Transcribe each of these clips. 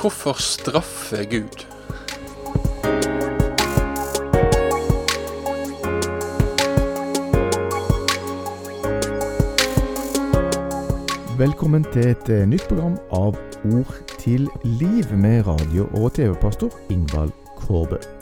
Hvorfor straffe Gud? Velkommen til et eh, nytt program av Ord til liv med radio- og TV-pastor Ingvald Kårbø.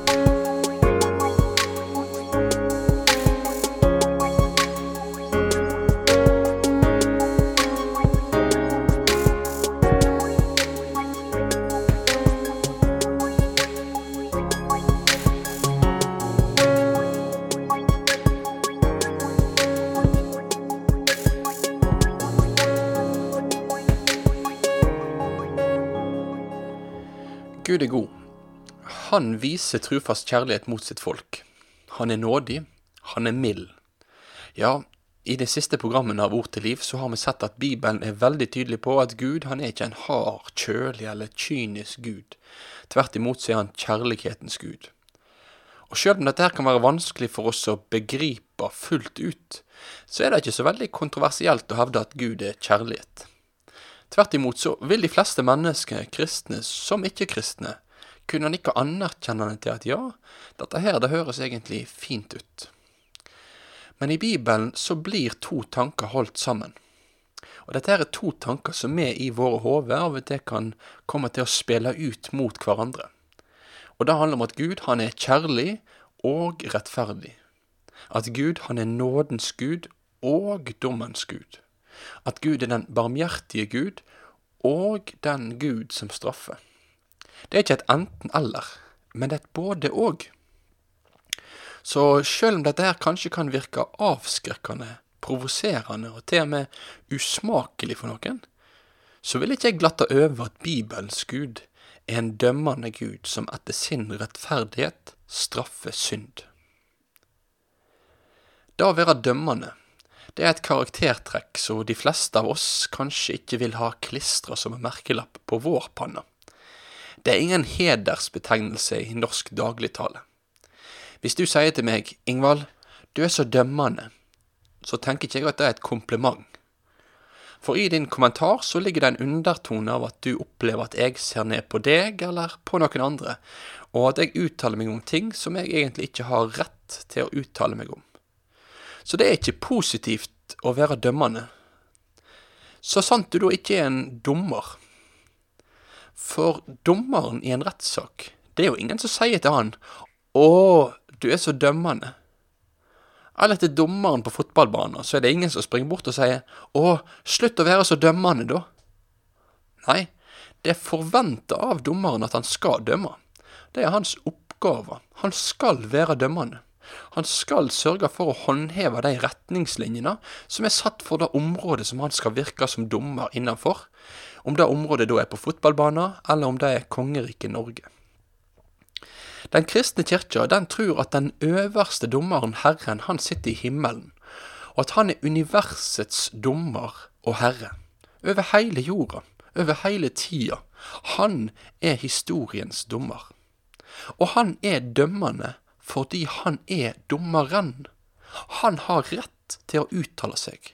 Gud er god. Han viser trufast kjærlighet mot sitt folk. Han er nådig. Han er mild. Ja, i de siste programmene av Ord til liv så har vi sett at Bibelen er veldig tydelig på at Gud han er ikke en hard, kjølig eller kynisk Gud. Tvert imot så er han kjærlighetens Gud. Og sjøl om dette her kan være vanskelig for oss å begripe fullt ut, så er det ikke så veldig kontroversielt å hevde at Gud er kjærlighet. Tvert imot så vil de fleste mennesker, kristne som ikke-kristne, kunne nikke anerkjennende til at ja, dette her det høres egentlig fint ut. Men i Bibelen så blir to tanker holdt sammen. Og dette her er to tanker som vi i våre hoder av og til kan komme til å spille ut mot hverandre. Og det handler om at Gud han er kjærlig og rettferdig. At Gud han er nådens Gud og dommens Gud. At Gud er den barmhjertige Gud og den Gud som straffer. Det er ikke et enten-eller, men et både-og. Så selv om dette her kanskje kan virke avskrekkende, provoserende og til og med usmakelig for noen, så vil ikke jeg glatte over at Bibelens Gud er en dømmende Gud som etter sin rettferdighet straffer synd. Det å være dømmende, det er et karaktertrekk som de fleste av oss kanskje ikke vil ha klistra som en merkelapp på vår panne. Det er ingen hedersbetegnelse i norsk dagligtale. Hvis du sier til meg, Ingvald, du er så dømmende, så tenker ikke jeg at det er et kompliment. For i din kommentar så ligger det en undertone av at du opplever at jeg ser ned på deg eller på noen andre, og at jeg uttaler meg om ting som jeg egentlig ikke har rett til å uttale meg om. Så det er ikke positivt å være dømmende. Så sant du da ikke er en dommer. For dommeren i en rettssak, det er jo ingen som sier til han 'Å, du er så dømmende'. Eller til dommeren på fotballbanen, så er det ingen som springer bort og sier 'Å, slutt å være så dømmende', da. Nei, det er forventa av dommeren at han skal dømme. Det er hans oppgave. Han skal være dømmende. Han skal sørge for å håndheve de retningslinjene som er satt for det området som han skal virke som dommer innenfor, om det området da er på fotballbanen, eller om det er kongeriket Norge. Den kristne kirka den tror at den øverste dommeren, Herren, han sitter i himmelen, og at han er universets dommer og herre, over hele jorda, over hele tida. Han er historiens dommer. Og han er dømmende fordi han er dommeren. Han har rett til å uttale seg.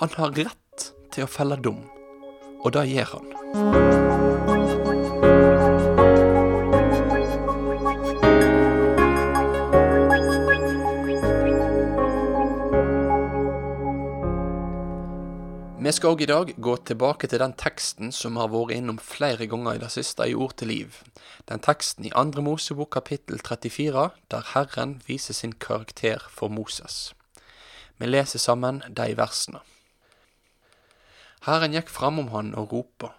Han har rett til å felle dom, og det gjør han. Skal òg i dag gå tilbake til den teksten som har vært innom flere ganger i det siste i Ord til liv. Den teksten i Andre Mosebok kapittel 34, der Herren viser sin karakter for Moses. Vi leser sammen de versene. Herren gikk framom han og ropa.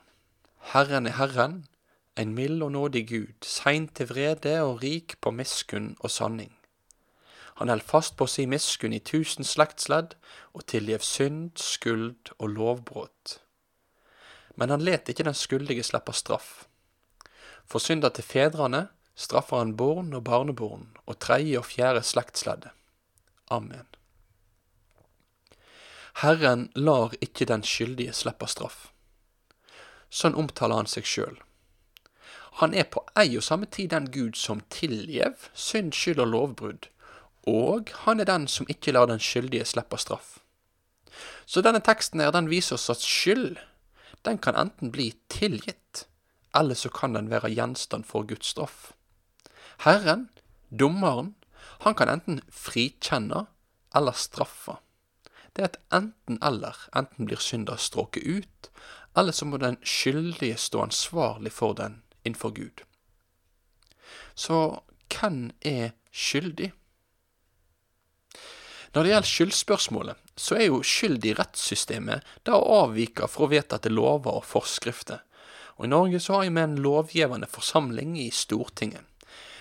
Herren er Herren, en mild og nådig Gud, sein til vrede og rik på miskunn og sanning. Han held fast på si miskunn i tusen slektsledd og tilgjev synd, skuld og lovbrudd. Men han let ikke den skyldige slippe straff. For synda til fedrene straffer han born og barneborn og tredje og fjerde slektsleddet. Amen. Herren lar ikke den skyldige slippe straff. Sånn omtaler han seg sjøl. Han er på ei og samme tid den Gud som tilgjev synd, skyld og lovbrudd, og han er den som ikke lar den skyldige slippe straff. Så denne teksten her, den viser oss at skyld, den kan enten bli tilgitt, eller så kan den være gjenstand for Guds straff. Herren, dommeren, han kan enten frikjenne eller straffe. Det er et enten-eller. Enten blir synder stråket ut, eller så må den skyldige stå ansvarlig for den innenfor Gud. Så hvem er skyldig? Når det gjelder skyldspørsmålet, så er jo skyld i rettssystemet det å avvike fra vedtatte lover og forskrifter. Og I Norge så har vi en lovgivende forsamling i Stortinget.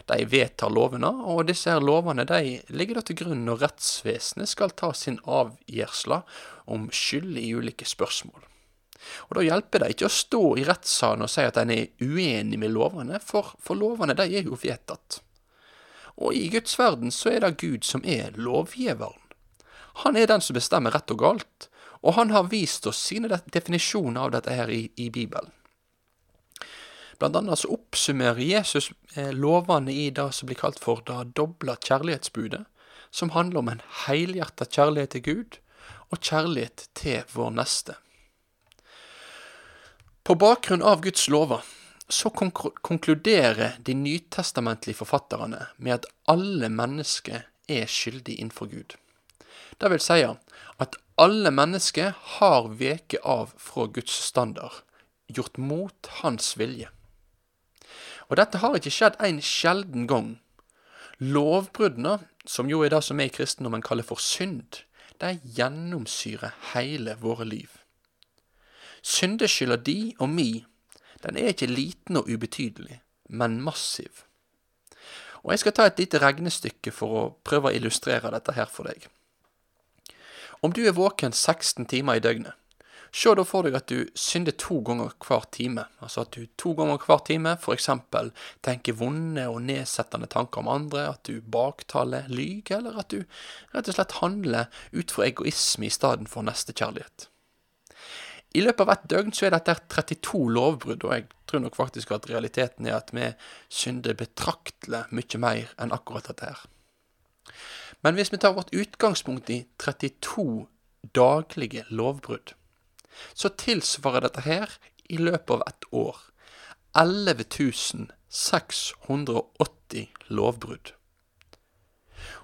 De vedtar lovene, og disse her lovene de ligger da til grunn når rettsvesenet skal ta sin avgjørelse om skyld i ulike spørsmål. Og Da hjelper det ikke å stå i rettssalen og si at en er uenig med lovene, for, for lovene de er jo vedtatt. Og i Guds verden så er det Gud som er lovgiveren. Han er den som bestemmer rett og galt, og han har vist oss sine definisjoner av dette her i, i Bibelen. Blant annet så oppsummerer Jesus eh, lovene i det som blir kalt for det doble kjærlighetsbudet, som handler om en helhjertet kjærlighet til Gud og kjærlighet til vår neste. På bakgrunn av Guds lover så konkluderer de nytestamentlige forfatterne med at alle mennesker er skyldige innenfor Gud. Det vil si at alle mennesker har veket av fra Guds standard, gjort mot hans vilje. Og dette har ikke skjedd en sjelden gang. Lovbruddene, som jo er det som vi i kristendommen kaller for synd, de gjennomsyrer hele våre liv. Syndeskylda di og mi den er ikke liten og ubetydelig, men massiv. Og Jeg skal ta et lite regnestykke for å prøve å illustrere dette her for deg. Om du er våken 16 timer i døgnet, se da for deg at du synder to ganger hver time. Altså at du to ganger hver time f.eks. tenker vonde og nedsettende tanker om andre, at du baktaler, lyver, eller at du rett og slett handler ut fra egoisme i stedet for nestekjærlighet. I løpet av ett døgn så er dette 32 lovbrudd, og jeg tror nok faktisk at realiteten er at vi synder betraktelig mye mer enn akkurat dette her. Men hvis vi tar vårt utgangspunkt i 32 daglige lovbrudd, så tilsvarer dette her i løpet av ett år 11 680 lovbrudd.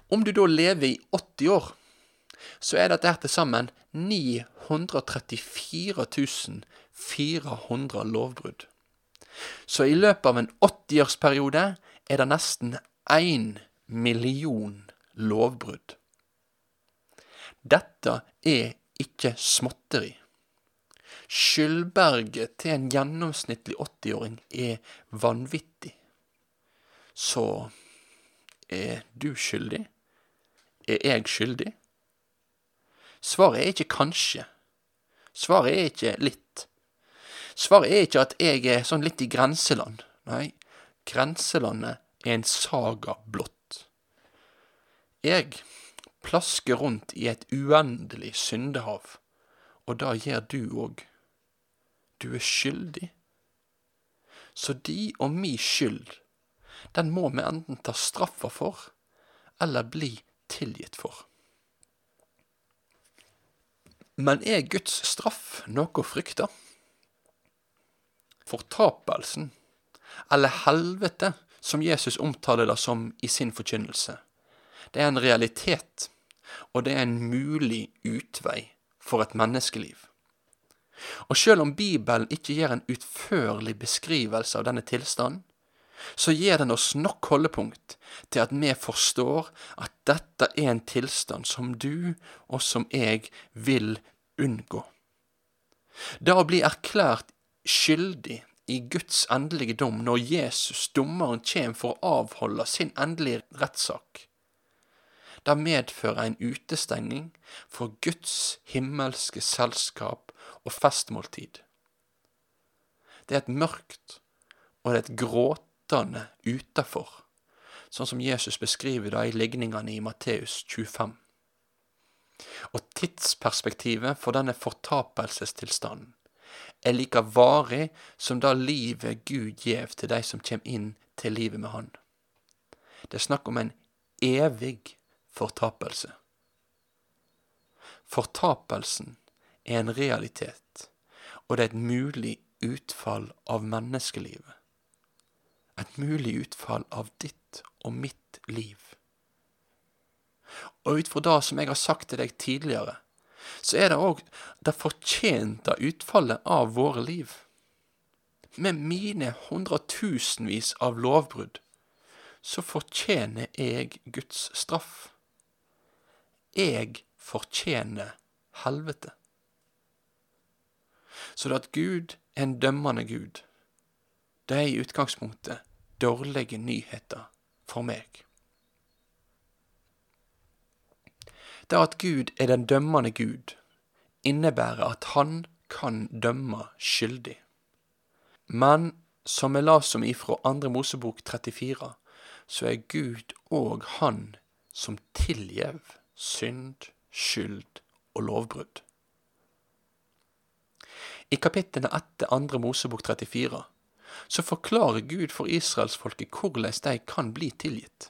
Om du da lever i 80 år, så er dette her til sammen 934 400 lovbrudd. Så i løpet av en 80-årsperiode er det nesten én million lovbrudd. Dette er ikke småtteri. Skyldberget til en gjennomsnittlig 80-åring er vanvittig. Så er du skyldig? Er jeg skyldig? Svaret er ikke kanskje. Svaret er ikke litt. Svaret er ikke at jeg er sånn litt i grenseland. Nei, grenselandet er en saga blått. Jeg plasker rundt i et uendelig syndehav, og det gjør du òg. Du er skyldig. Så de og mi skyld, den må vi enten ta straffa for, eller bli tilgitt for. Men er Guds straff noe å frykte? Fortapelsen, eller helvete, som Jesus omtaler det som i sin forkynnelse, det er en realitet, og det er en mulig utvei for et menneskeliv. Og selv om Bibelen ikke gir en utførlig beskrivelse av denne tilstanden, så gir den oss nok holdepunkt til at vi forstår at dette er en tilstand som du og som jeg vil unngå. Det å bli erklært skyldig i Guds endelige dom når Jesus, dommeren, kommer for å avholde sin endelige rettssak, det medfører en utestenging for Guds himmelske selskap og festmåltid. Det er et mørkt og det er et gråt guttene utafor, sånn som Jesus beskriver det i ligningene i Matteus 25. Og tidsperspektivet for denne fortapelsestilstanden er like varig som det livet Gud gjev til de som kjem inn til livet med Han. Det er snakk om en evig fortapelse. Fortapelsen er en realitet, og det er et mulig utfall av menneskelivet. Et mulig utfall av ditt og mitt liv. Og ut fra det som jeg har sagt til deg tidligere, så er det òg det fortjente utfallet av våre liv. Med mine hundretusenvis av lovbrudd, så fortjener jeg Guds straff. Jeg fortjener helvete. Så det at Gud er en dømmende Gud, det er i utgangspunktet dårlige nyheter for meg. Det at Gud er den dømmende Gud, innebærer at han kan dømme skyldig. Men som jeg las om ifra Andre Mosebok 34, så er Gud òg han som tilgjev synd, skyld og lovbrudd. I kapitlene etter Andre Mosebok 34 så forklarer Gud for israelsfolket hvordan de kan bli tilgitt.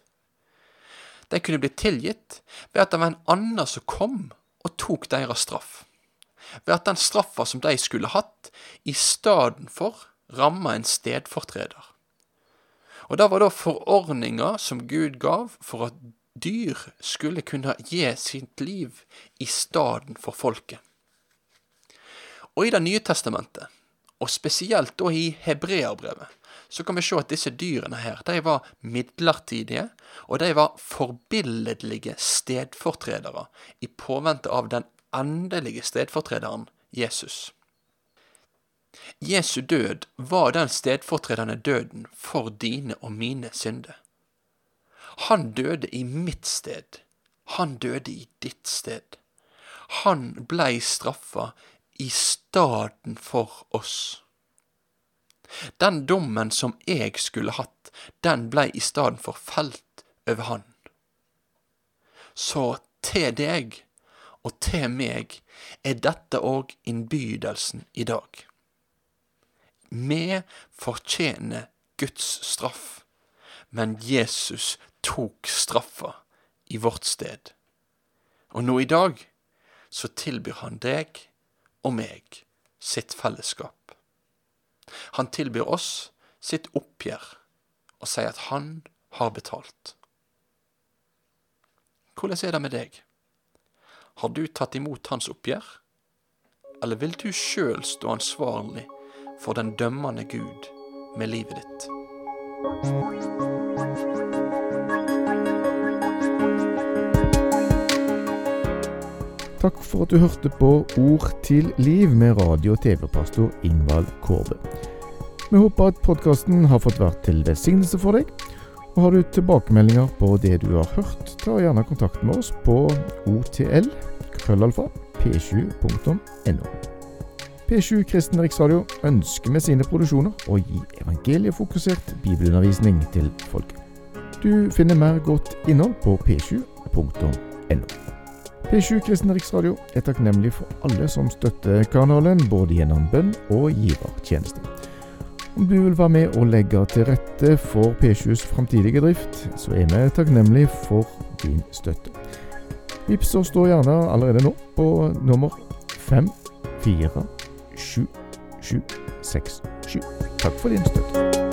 De kunne bli tilgitt ved at det var en annen som kom og tok deres straff. Ved at den straffa som de skulle hatt, i stedet for ramma en stedfortreder. Og det var da forordninga som Gud gav for at dyr skulle kunne gi sitt liv i stedet for folket. Og i Det nye testamentet, og spesielt da i hebreerbrevet så kan vi se at disse dyrene her, de var midlertidige, og de var forbilledlige stedfortredere i påvente av den endelige stedfortrederen Jesus. Jesu død var den stedfortredende døden for dine og mine synder. Han døde i mitt sted. Han døde i ditt sted. Han blei straffa i staden for oss. Den dommen som jeg skulle hatt, den blei i staden for felt over han. Så til deg og til meg er dette òg innbydelsen i dag. Vi fortjener Guds straff, men Jesus tok straffa i vårt sted. Og nå i dag så tilbyr han deg og meg sitt fellesskap. Han tilbyr oss sitt oppgjør og sier at han har betalt. Hvordan er det med deg? Har du tatt imot hans oppgjør? Eller vil du sjøl stå ansvarlig for den dømmende Gud med livet ditt? Takk for at du hørte på Ord til liv med radio- og TV-pastor Ingvald Kårbe. Vi håper at podkasten har fått vært til velsignelse for deg. Og Har du tilbakemeldinger på det du har hørt, ta gjerne kontakt med oss på otl-p7.no. P7 Kristen Riksradio ønsker med sine produksjoner å gi evangeliefokusert bibelundervisning til folket. Du finner mer godt innhold på p7.no. P7 Kristen Riksradio er takknemlig for alle som støtter kanalen, både gjennom bønn og givertjeneste. Om du vil være med og legge til rette for P7s framtidige drift, så er vi takknemlig for din støtte. Vips oss da gjerne allerede nå på nummer 547767. Takk for din støtte.